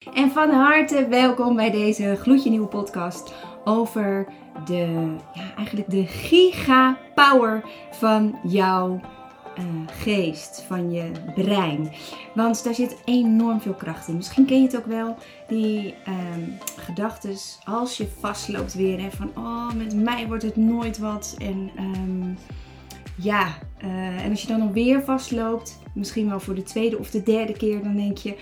En van harte welkom bij deze gloedje nieuwe podcast over de, ja, eigenlijk de giga power van jouw uh, geest, van je brein. Want daar zit enorm veel kracht in. Misschien ken je het ook wel, die um, gedachten als je vastloopt weer. Hè, van, oh, met mij wordt het nooit wat. En um, ja, uh, en als je dan alweer vastloopt, misschien wel voor de tweede of de derde keer, dan denk je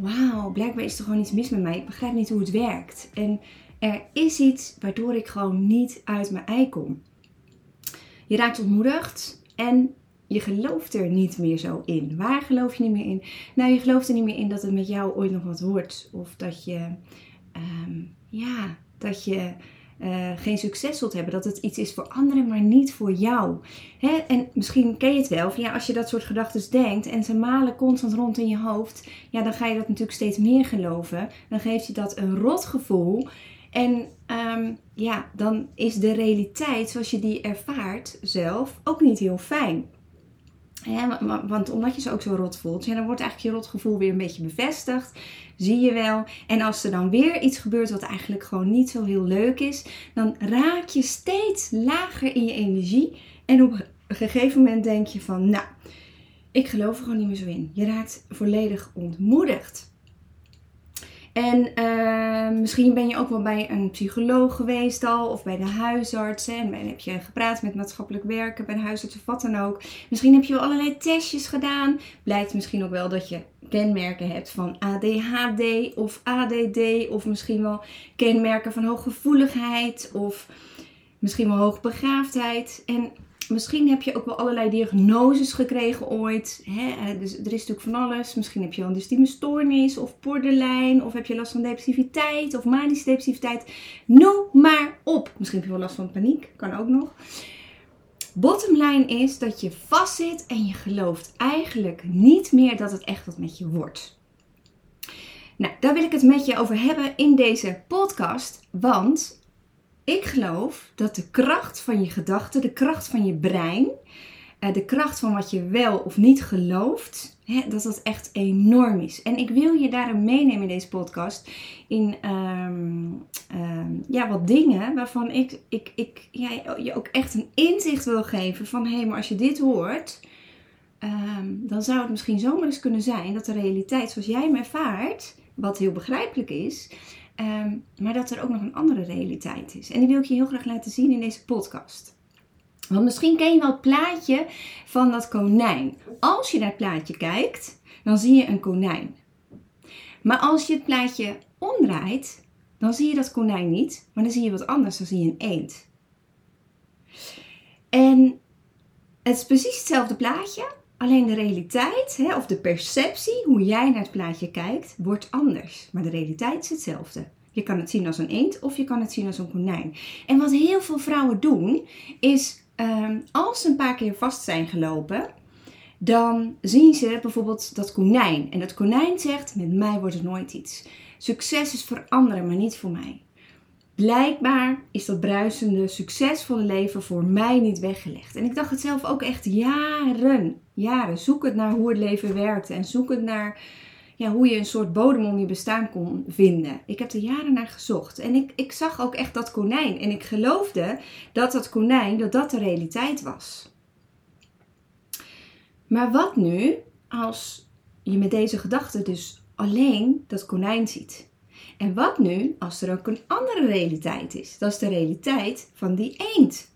wauw, blijkbaar is er gewoon iets mis met mij. Ik begrijp niet hoe het werkt. En er is iets waardoor ik gewoon niet uit mijn ei kom. Je raakt ontmoedigd en je gelooft er niet meer zo in. Waar geloof je niet meer in? Nou, je gelooft er niet meer in dat het met jou ooit nog wat wordt. Of dat je, um, ja, dat je uh, geen succes zult hebben. Dat het iets is voor anderen, maar niet voor jou. Hè? En misschien ken je het wel. Van, ja, als je dat soort gedachten denkt en ze malen constant rond in je hoofd. Ja, dan ga je dat natuurlijk steeds meer geloven. Dan geeft je dat een rot gevoel. En um, ja, dan is de realiteit zoals je die ervaart zelf ook niet heel fijn. Want omdat je ze ook zo rot voelt, dan wordt eigenlijk je rotgevoel weer een beetje bevestigd. Zie je wel. En als er dan weer iets gebeurt wat eigenlijk gewoon niet zo heel leuk is, dan raak je steeds lager in je energie. En op een gegeven moment denk je van, nou, ik geloof er gewoon niet meer zo in. Je raakt volledig ontmoedigd. En uh, misschien ben je ook wel bij een psycholoog geweest al, of bij de huisarts. En heb je gepraat met maatschappelijk werken, bij de huisarts of wat dan ook. Misschien heb je wel allerlei testjes gedaan. Blijkt misschien ook wel dat je kenmerken hebt van ADHD of ADD. Of misschien wel kenmerken van hooggevoeligheid of misschien wel hoogbegaafdheid. En misschien heb je ook wel allerlei diagnoses gekregen ooit. Hè? Dus er is natuurlijk van alles. Misschien heb je wel een dystieme stoornis of borderline. Of heb je last van depressiviteit of manische depressiviteit. Noem maar op. Misschien heb je wel last van paniek. Kan ook nog. Bottom line is dat je vastzit en je gelooft eigenlijk niet meer dat het echt wat met je wordt. Nou, daar wil ik het met je over hebben in deze podcast. Want ik geloof dat de kracht van je gedachten, de kracht van je brein, eh, de kracht van wat je wel of niet gelooft, dat dat echt enorm is. En ik wil je daarin meenemen in deze podcast. In ehm, ehm, ja, wat dingen waarvan ik, ik, ik je ook echt een inzicht wil geven. Van hé, hey, maar als je dit hoort, ehm, dan zou het misschien zomaar eens kunnen zijn dat de realiteit zoals jij hem ervaart, wat heel begrijpelijk is, Ehm, maar dat er ook nog een andere realiteit is. En die wil ik je heel graag laten zien in deze podcast. Want misschien ken je wel het plaatje van dat konijn. Als je naar het plaatje kijkt, dan zie je een konijn. Maar als je het plaatje omdraait, dan zie je dat konijn niet, maar dan zie je wat anders, dan zie je een eend. En het is precies hetzelfde plaatje, alleen de realiteit hè, of de perceptie, hoe jij naar het plaatje kijkt, wordt anders. Maar de realiteit is hetzelfde. Je kan het zien als een eend of je kan het zien als een konijn. En wat heel veel vrouwen doen, is ehm, als ze een paar keer vast zijn gelopen, dan zien ze bijvoorbeeld dat konijn. En dat konijn zegt: Met mij wordt het nooit iets. Succes is voor anderen, maar niet voor mij. Blijkbaar is dat bruisende, succesvolle leven voor mij niet weggelegd. En ik dacht het zelf ook echt jaren. Jaren. Zoek het naar hoe het leven werkte. En zoek het naar ja, hoe je een soort bodem om je bestaan kon vinden. Ik heb er jaren naar gezocht. En ik, ik zag ook echt dat konijn. En ik geloofde dat dat konijn, dat dat de realiteit was. Maar wat nu als je met deze gedachte dus alleen dat konijn ziet? En wat nu als er ook een andere realiteit is? Dat is de realiteit van die eend.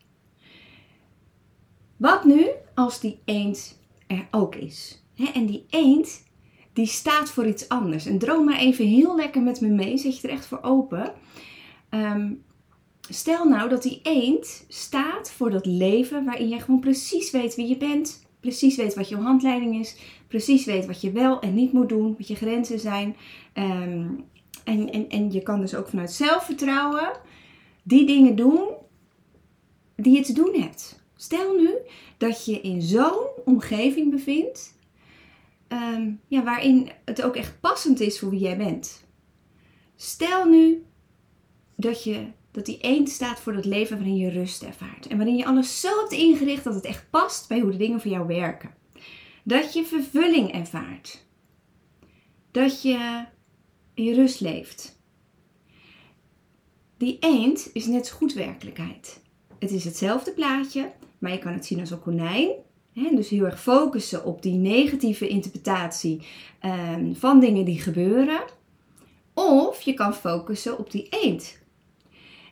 Wat nu als die eend er ook is? en die eend die staat voor iets anders. En droom maar even heel lekker met me mee. Zet je er echt voor open. Ehm, stel nou dat die eend staat voor dat leven waarin je gewoon precies weet wie je bent. Precies weet wat je handleiding is. Precies weet wat je wel en niet moet doen. Wat je grenzen zijn. Ehm, en, en, en je kan dus ook vanuit zelfvertrouwen die dingen doen die je te doen hebt. Stel nu dat je in zo'n omgeving bevindt Ehm, ja, waarin het ook echt passend is voor wie jij bent. Stel nu dat, je, dat die eend staat voor dat leven waarin je rust ervaart. En waarin je alles zo hebt ingericht dat het echt past bij hoe de dingen voor jou werken. Dat je vervulling ervaart. Dat je in rust leeft. Die eend is net zo goed werkelijkheid. Het is hetzelfde plaatje, maar je kan het zien als een konijn. Dus heel erg focussen op die negatieve interpretatie ehm, van dingen die gebeuren. Of je kan focussen op die eend.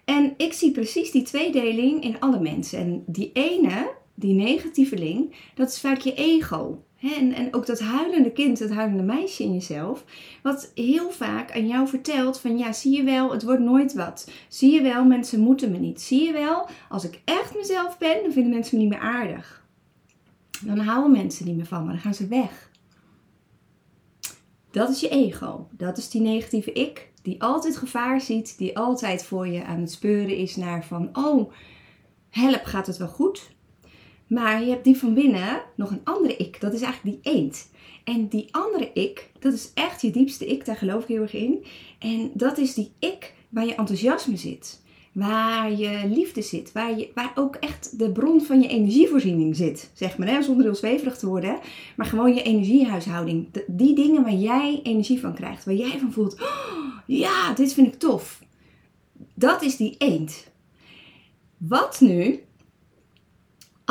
En ik zie precies die tweedeling in alle mensen. En die ene, die negatieveling, dat is vaak je ego. En, en ook dat huilende kind, dat huilende meisje in jezelf, wat heel vaak aan jou vertelt van ja, zie je wel, het wordt nooit wat. Zie je wel, mensen moeten me niet. Zie je wel, als ik echt mezelf ben, dan vinden mensen me niet meer aardig. Dan houden mensen niet meer van me, dan gaan ze weg. Dat is je ego. Dat is die negatieve ik, die altijd gevaar ziet, die altijd voor je aan het speuren is naar van, oh, help, gaat het wel goed? Maar je hebt die van binnen nog een andere ik. Dat is eigenlijk die eend. En die andere ik, dat is echt je diepste ik. Daar geloof ik heel erg in. En dat is die ik waar je enthousiasme zit. Waar je liefde zit. Waar, je, waar ook echt de bron van je energievoorziening zit. Zeg maar, hè? zonder heel zweverig te worden. Maar gewoon je energiehuishouding. die dingen waar jij energie van krijgt. Waar jij van voelt, oh, ja, dit vind ik tof. Dat is die eend. Wat nu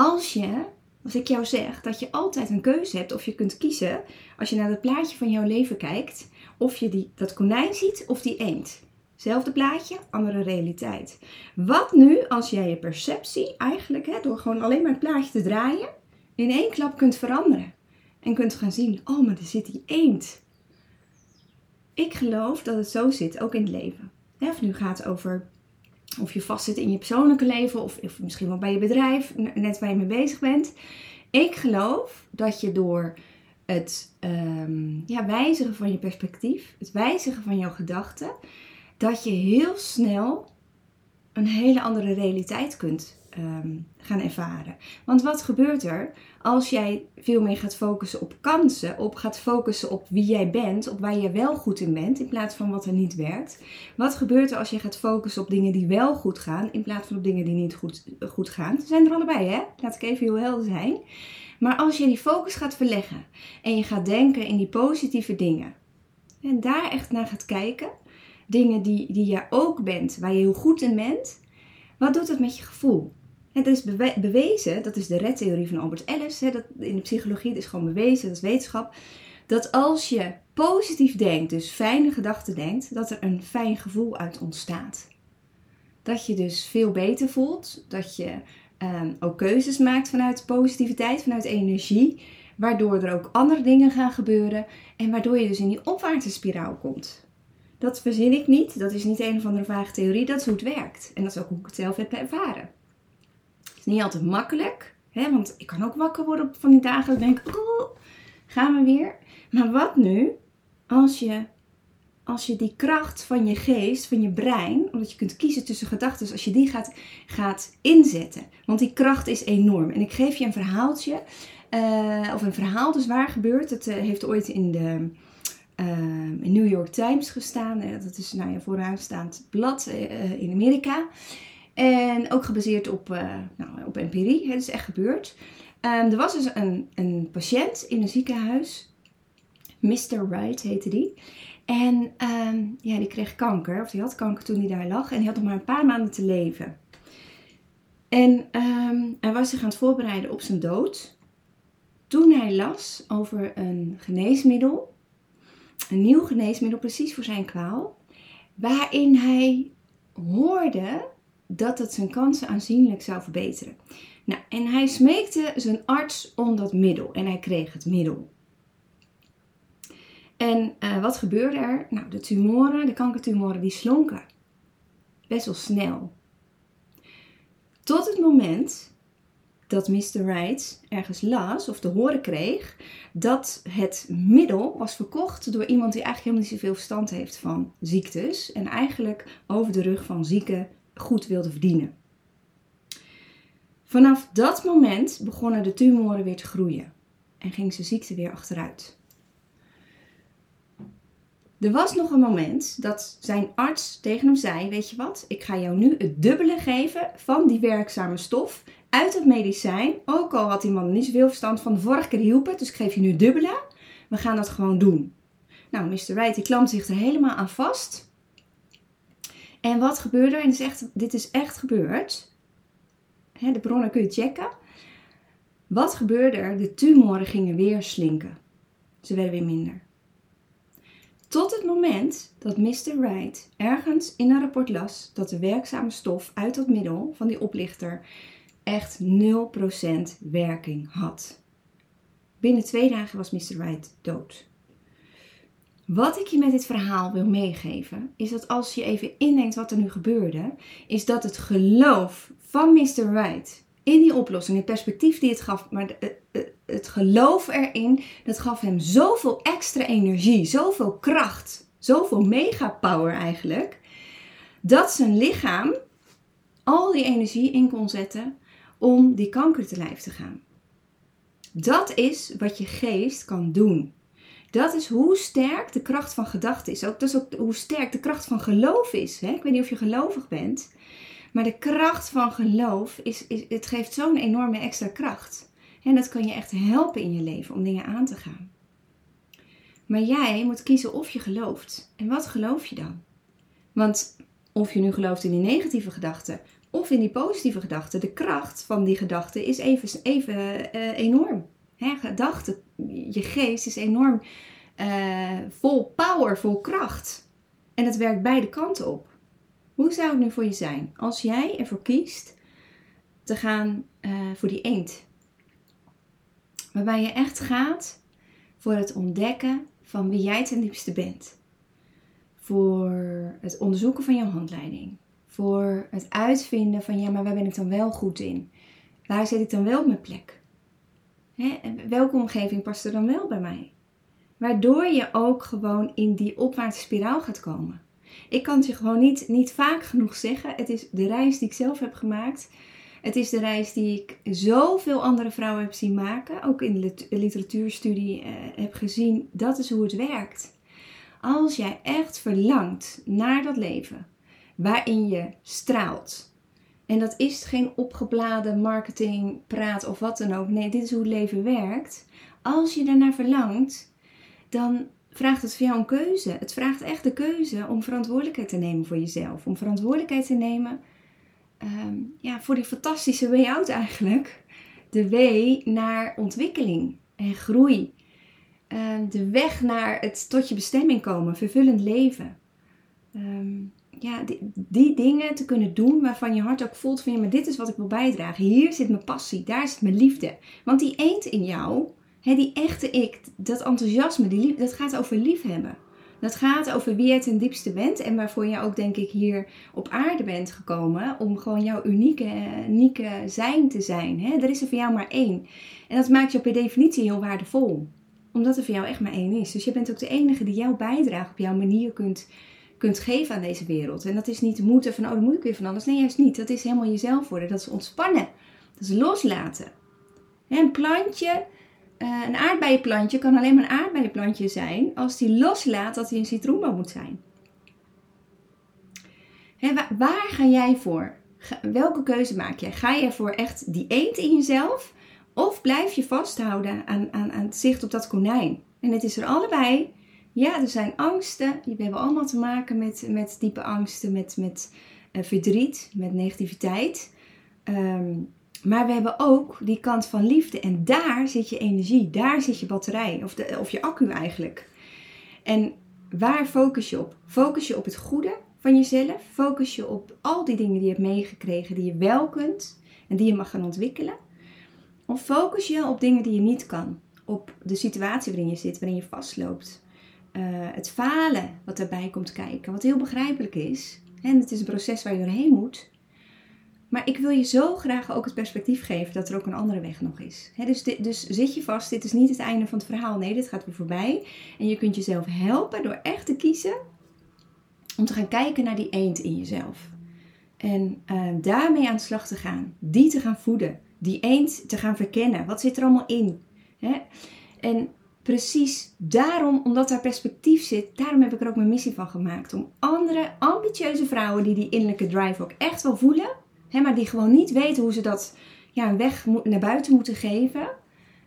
als je, als ik jou zeg dat je altijd een keuze hebt of je kunt kiezen, als je naar het plaatje van jouw leven kijkt, of je die, dat konijn ziet of die eend. Zelfde plaatje, andere realiteit. Wat nu als jij je perceptie eigenlijk, hè, door gewoon alleen maar het plaatje te draaien, in één klap kunt veranderen? En kunt gaan zien, oh, maar er zit die eend. Ik geloof dat het zo zit, ook in het leven. Of nu gaat over of je vastzit in je persoonlijke leven of, of misschien wel bij je bedrijf, net waar je mee bezig bent. Ik geloof dat je door het um, ja, wijzigen van je perspectief, het wijzigen van jouw gedachten, dat je heel snel een hele andere realiteit kunt Ehm, gaan ervaren. Want wat gebeurt er als jij veel meer gaat focussen op kansen, op gaat focussen op wie jij bent, op waar je wel goed in bent, in plaats van wat er niet werkt? Wat gebeurt er als je gaat focussen op dingen die wel goed gaan, in plaats van op dingen die niet goed, goed gaan? Ze zijn er allebei, hè? Laat ik even heel helder zijn. Maar als je die focus gaat verleggen en je gaat denken in die positieve dingen, en daar echt naar gaat kijken, dingen die, die je ook bent, waar je heel goed in bent, wat doet dat met je gevoel? Het is bewezen, dat is de redtheorie van Albert Ellis, hè, dat in de psychologie is gewoon bewezen, dat is wetenschap, dat als je positief denkt, dus fijne gedachten denkt, dat er een fijn gevoel uit ontstaat. Dat je dus veel beter voelt, dat je um, ook keuzes maakt vanuit positiviteit, vanuit energie, waardoor er ook andere dingen gaan gebeuren en waardoor je dus in die opwaartse spiraal komt. Dat verzin ik niet, dat is niet een of andere vage theorie, dat is hoe het werkt. En dat is ook hoe ik het zelf heb ervaren is niet altijd makkelijk. Hè? Want ik kan ook wakker worden op van die dagen dat ik denk, oh, gaan we weer. Maar wat nu als je, als je die kracht van je geest, van je brein, omdat je kunt kiezen tussen gedachten, als je die gaat, gaat inzetten. Want die kracht is enorm. En ik geef je een verhaaltje, uh, of een verhaal dus waar gebeurt. Het uh, heeft ooit in de... Uh, in New York Times gestaan. dat is nou ja, vooraanstaand blad in Amerika. En ook gebaseerd op, uh, nou, op empirie. Het is echt gebeurd. Um, er was dus een, een patiënt in een ziekenhuis. Mr. Wright heette die. En um, ja, die kreeg kanker. Of die had kanker toen hij daar lag. En hij had nog maar een paar maanden te leven. En um, hij was zich aan het voorbereiden op zijn dood. Toen hij las over een geneesmiddel. Een nieuw geneesmiddel precies voor zijn kwaal. Waarin hij hoorde dat het zijn kansen aanzienlijk zou verbeteren. Nou, en hij smeekte zijn arts om dat middel en hij kreeg het middel. En uh, wat gebeurde er? Nou, de tumoren, de kankertumoren, die slonken. Best wel snel. Tot het moment dat Mr. Wright ergens las of te horen kreeg dat het middel was verkocht door iemand die eigenlijk helemaal niet zoveel verstand heeft van ziektes en eigenlijk over de rug van zieke goed wilde verdienen. Vanaf dat moment begonnen de tumoren weer te groeien en ging zijn ziekte weer achteruit. Er was nog een moment dat zijn arts tegen hem zei: Weet je wat, ik ga jou nu het dubbele geven van die werkzame stof uit het medicijn. Ook al had die man niet zoveel verstand van de vorige keer hielp het, dus ik geef je nu dubbele. We gaan dat gewoon doen. Nou, Mr. Wright die klampt zich er helemaal aan vast. En wat gebeurde er? En dit is echt, dit is echt gebeurd. de bronnen kun je checken. Wat gebeurde er? De tumoren gingen weer slinken. Ze werden weer minder. Tot het moment dat Mr. Wright ergens in een rapport las dat de werkzame stof uit dat middel van die oplichter echt 0% werking had. Binnen twee dagen was Mr. Wright dood. Wat ik je met dit verhaal wil meegeven, is dat als je even indenkt wat er nu gebeurde, is dat het geloof van Mr. Wright in die oplossing, het perspectief die het gaf, maar het geloof erin, dat gaf hem zoveel extra energie, zoveel kracht, zoveel megapower eigenlijk, dat zijn lichaam al die energie in kon zetten om die kanker te lijf te gaan. Dat is wat je geest kan doen. Dat is hoe sterk de kracht van gedachte is. Ook, dat is ook hoe sterk de kracht van geloof is. Ik weet niet of je gelovig bent. Maar de kracht van geloof, is, is, het geeft zo'n enorme extra kracht. En dat kan je echt helpen in je leven om dingen aan te gaan. Maar jij moet kiezen of je gelooft. En wat geloof je dan? Want of je nu gelooft in die negatieve gedachten of in die positieve gedachten, de kracht van die gedachten is even, even uh, enorm. Hè, gedachten, je geest is enorm uh, vol power, vol kracht. En het werkt beide kanten op. Hoe zou het nu voor je zijn als jij ervoor kiest te gaan uh, voor die eend? Waarbij je echt gaat voor het ontdekken van wie jij ten diepste bent. Voor het onderzoeken van jouw handleiding. Voor het uitvinden van ja, maar waar ben ik dan wel goed in? Waar zit ik dan wel op mijn plek? Hè? Welke omgeving past er dan wel bij mij? Waardoor je ook gewoon in die opwaartse spiraal gaat komen. Ik kan het je gewoon niet, niet vaak genoeg zeggen. Het is de reis die ik zelf heb gemaakt. Het is de reis die ik zoveel andere vrouwen heb zien maken. Ook in de literatuurstudie eh, heb gezien. Dat is hoe het werkt. Als jij echt verlangt naar dat leven waarin je straalt. En dat is geen opgebladen marketing, praat of wat dan ook. Nee, dit is hoe leven werkt. Als je daarnaar verlangt, dan vraagt het voor jou een keuze. Het vraagt echt de keuze om verantwoordelijkheid te nemen voor jezelf. Om verantwoordelijkheid te nemen Ehm, ja, voor die fantastische way out eigenlijk. De way naar ontwikkeling en groei. Ehm, de weg naar het tot je bestemming komen, vervullend leven. Ehm, ja, die, die, dingen te kunnen doen waarvan je hart ook voelt van ja, maar dit is wat ik wil bijdragen. Hier zit mijn passie, daar zit mijn liefde. Want die eend in jou, hè, die echte ik, dat enthousiasme, die, dat gaat over liefhebben. Dat gaat over wie je ten diepste bent en waarvoor je ook, denk ik, hier op aarde bent gekomen. Om gewoon jouw unieke, unieke zijn te zijn. Hè? Er is er voor jou maar één. En dat maakt je per definitie heel waardevol. Omdat er voor jou echt maar één is. Dus je bent ook de enige die jouw bijdrage op jouw manier kunt, kunt geven aan deze wereld. En dat is niet moeten van, oh, dan moet ik weer van alles. Nee, juist niet. Dat is helemaal jezelf worden. Dat is ontspannen. Dat is loslaten. Een plantje uh, een aardbeienplantje kan alleen maar een aardbeienplantje zijn als die loslaat dat hij een citroenboom moet zijn. waar, ga jij voor? welke keuze maak jij? Ga je voor echt die eend in jezelf? Of blijf je vasthouden aan, aan, aan het zicht op dat konijn? En het is er allebei. Ja, er zijn angsten. We hebben allemaal te maken met, met diepe angsten, met, met uh, verdriet, met negativiteit. Um, maar we hebben ook die kant van liefde. En daar zit je energie, daar zit je batterij, of, de, of je accu eigenlijk. En waar focus je op? Focus je op het goede van jezelf? Focus je op al die dingen die je hebt meegekregen, die je wel kunt en die je mag gaan ontwikkelen? Of focus je op dingen die je niet kan? Op de situatie waarin je zit, waarin je vastloopt? Uh, het falen wat erbij komt kijken, wat heel begrijpelijk is. En het is een proces waar je doorheen moet. Maar ik wil je zo graag ook het perspectief geven dat er ook een andere weg nog is. dus, dus zit je vast, dit is niet het einde van het verhaal. Nee, dit gaat weer voorbij. En je kunt jezelf helpen door echt te kiezen om te gaan kijken naar die eend in jezelf. En uh, daarmee aan de slag te gaan. Die te gaan voeden. Die eend te gaan verkennen. Wat zit er allemaal in? En precies daarom, omdat daar perspectief zit, daarom heb ik er ook mijn missie van gemaakt. Om andere ambitieuze vrouwen die die innerlijke drive ook echt wel voelen Hè, maar die gewoon niet weten hoe ze dat ja, een weg naar buiten moeten geven.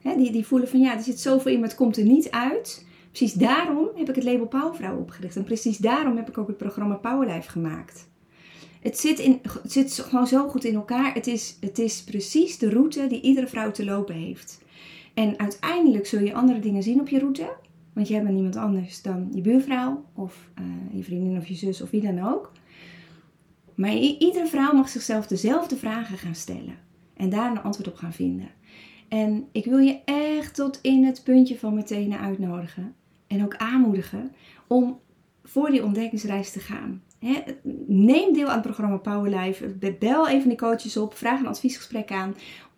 Hè, die, die voelen van ja, er zit zoveel in, maar het komt er niet uit. Precies daarom heb ik het label Powervrouw opgericht. En precies daarom heb ik ook het programma Powerlife gemaakt. Het zit, in, het zit gewoon zo goed in elkaar. Het is, het is precies de route die iedere vrouw te lopen heeft. En uiteindelijk zul je andere dingen zien op je route. Want jij bent niemand anders dan je buurvrouw of uh, je vriendin of je zus of wie dan ook. Maar iedere vrouw mag zichzelf dezelfde vragen gaan stellen. En daar een antwoord op gaan vinden. En ik wil je echt tot in het puntje van mijn tenen uitnodigen. En ook aanmoedigen om voor die ontdekkingsreis te gaan. neem deel aan het programma Powerlife. Bel even de coaches op. Vraag een adviesgesprek aan.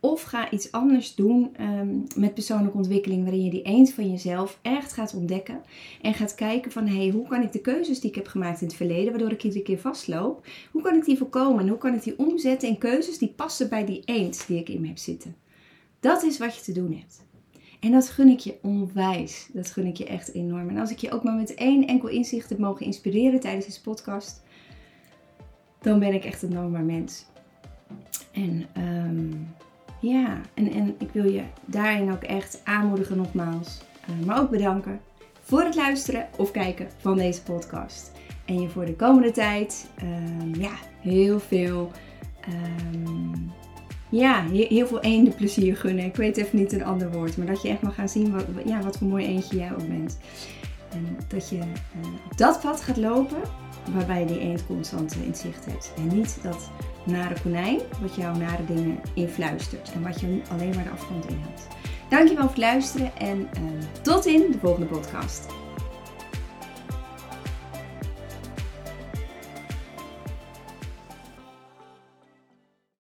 Of ga iets anders doen um, met persoonlijke ontwikkeling, waarin je die eens van jezelf echt gaat ontdekken. En gaat kijken van, hé, hey, hoe kan ik de keuzes die ik heb gemaakt in het verleden, waardoor ik iedere keer vastloop, hoe kan ik die voorkomen? En hoe kan ik die omzetten in keuzes die passen bij die eens die ik in me heb zitten? Dat is wat je te doen hebt. En dat gun ik je onwijs. Dat gun ik je echt enorm. En als ik je ook maar met één enkel inzicht heb mogen inspireren tijdens deze podcast, dan ben ik echt een normaal mens. En um, ja, en, en ik wil je daarin ook echt aanmoedigen nogmaals. Uh, maar ook bedanken voor het luisteren of kijken van deze podcast. En je voor de komende tijd um, ja, heel veel, um, ja, heel veel eenden plezier gunnen. Ik weet even niet een ander woord, maar dat je echt mag gaan zien wat, ja, wat voor mooi eendje jij ook bent. En dat je uh, dat pad gaat lopen waarbij je die eend constant in zicht hebt. En niet dat nare konijn wat jou nare dingen influistert en wat je alleen maar de afgrond inhoudt. Dankjewel voor het luisteren en uh, tot in de volgende podcast.